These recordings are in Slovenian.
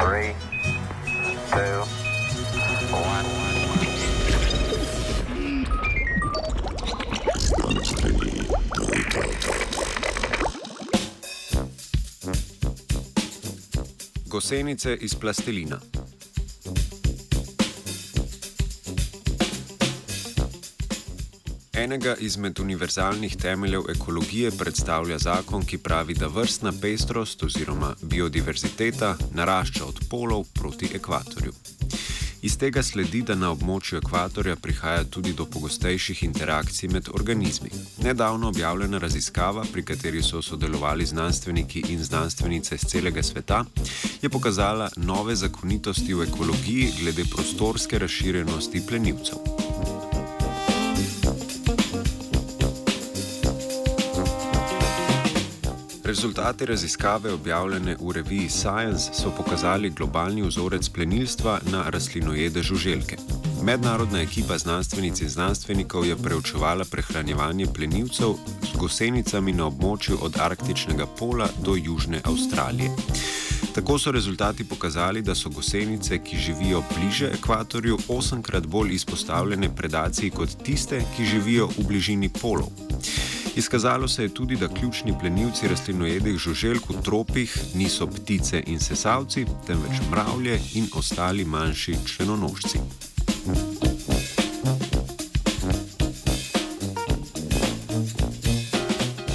Three, two, one. Gosenice iz plastelina. Enega izmed univerzalnih temeljev ekologije predstavlja zakon, ki pravi, da vrstna pestrost oziroma biodiverziteta narašča od polov proti ekvatorju. Iz tega sledi, da na območju ekvatorja prihaja tudi do pogostejših interakcij med organizmi. Nedavno objavljena raziskava, pri kateri so sodelovali znanstveniki in znanstvenice z celega sveta, je pokazala nove zakonitosti v ekologiji glede prostorske razširjenosti plenilcev. Rezultati raziskave, objavljene v reviji Science, so pokazali globalni vzorec plenilstva na rastlinojede žuželke. Mednarodna ekipa znanstvenic in znanstvenikov je preučevala prehranjevanje plenilcev z gosenicami na območju od arktičnega pola do južne Avstralije. Tako so rezultati pokazali, da so gosenice, ki živijo bliže ekvatorju, osemkrat bolj izpostavljene predaciji kot tiste, ki živijo v bližini polov. Izkazalo se je tudi, da ključni plenilci rastlinojedih žuželk v tropih niso ptice in sesalci, temveč mravlje in ostali manjši členonožci.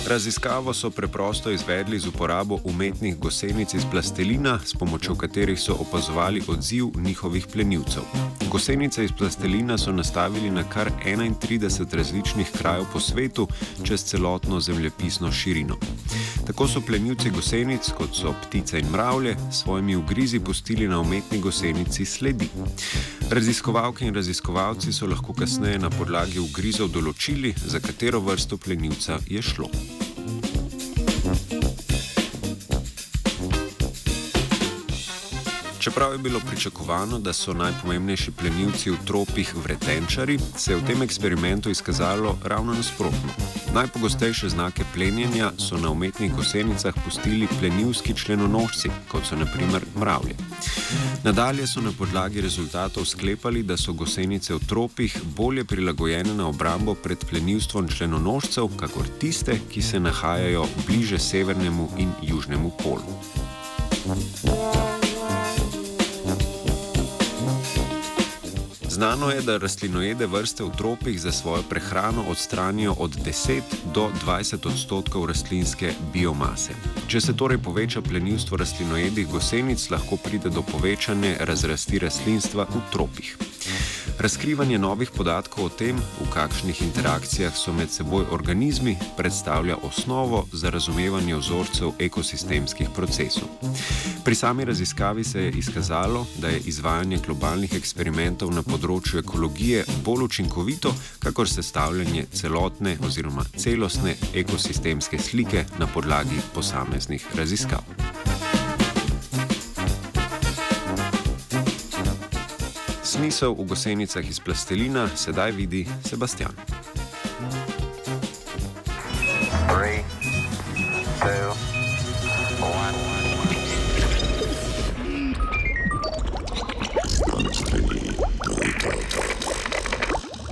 Raziskavo so preprosto izvedli z uporabo umetnih gosenic iz plastelina, s pomočjo katerih so opazovali odziv njihovih plenilcev. Gosenice iz plastelina so nastavili na kar 31 različnih krajev po svetu, čez celotno zemljepisno širino. Tako so plenilci gosenic, kot so ptice in mravlje, s svojimi ugrizi pustili na umetni gosenici sledi. Raziskovalke in raziskovalci so lahko kasneje na podlagi ugrizov določili, za katero vrsto plenilca je šlo. Čeprav je bilo pričakovano, da so najpomembnejši plenilci v tropih vretenčari, se je v tem eksperimentu izkazalo ravno nasprotno. Najpogostejše znake plenjenja so na umetnih gosenicah pustili plenilski členonožci, kot so naprimer mravlje. Nadalje so na podlagi rezultatov sklepali, da so gosenice v tropih bolje prilagojene na obrambo pred plenilstvom členonožcev, kakor tiste, ki se nahajajo bliže severnemu in južnemu polu. Znano je, da rastlinojede vrste v tropih za svojo prehrano odstranijo od 10 do 20 odstotkov rastlinske biomase. Če se torej poveča plenilstvo rastlinojedih gosenic, lahko pride do povečane razrasti rastlinstva v tropih. Razkrivanje novih podatkov o tem, v kakšnih interakcijah so med seboj organizmi, predstavlja osnovo za razumevanje vzorcev ekosistemskih procesov. Pri sami raziskavi se je izkazalo, da je izvajanje globalnih eksperimentov na področju ekologije bolj učinkovito, kakor sestavljanje celotne oziroma celostne ekosistemske slike na podlagi posameznih raziskav. Smisel v gosenicah iz plastelina sedaj vidi Sebastian. Three, two, one.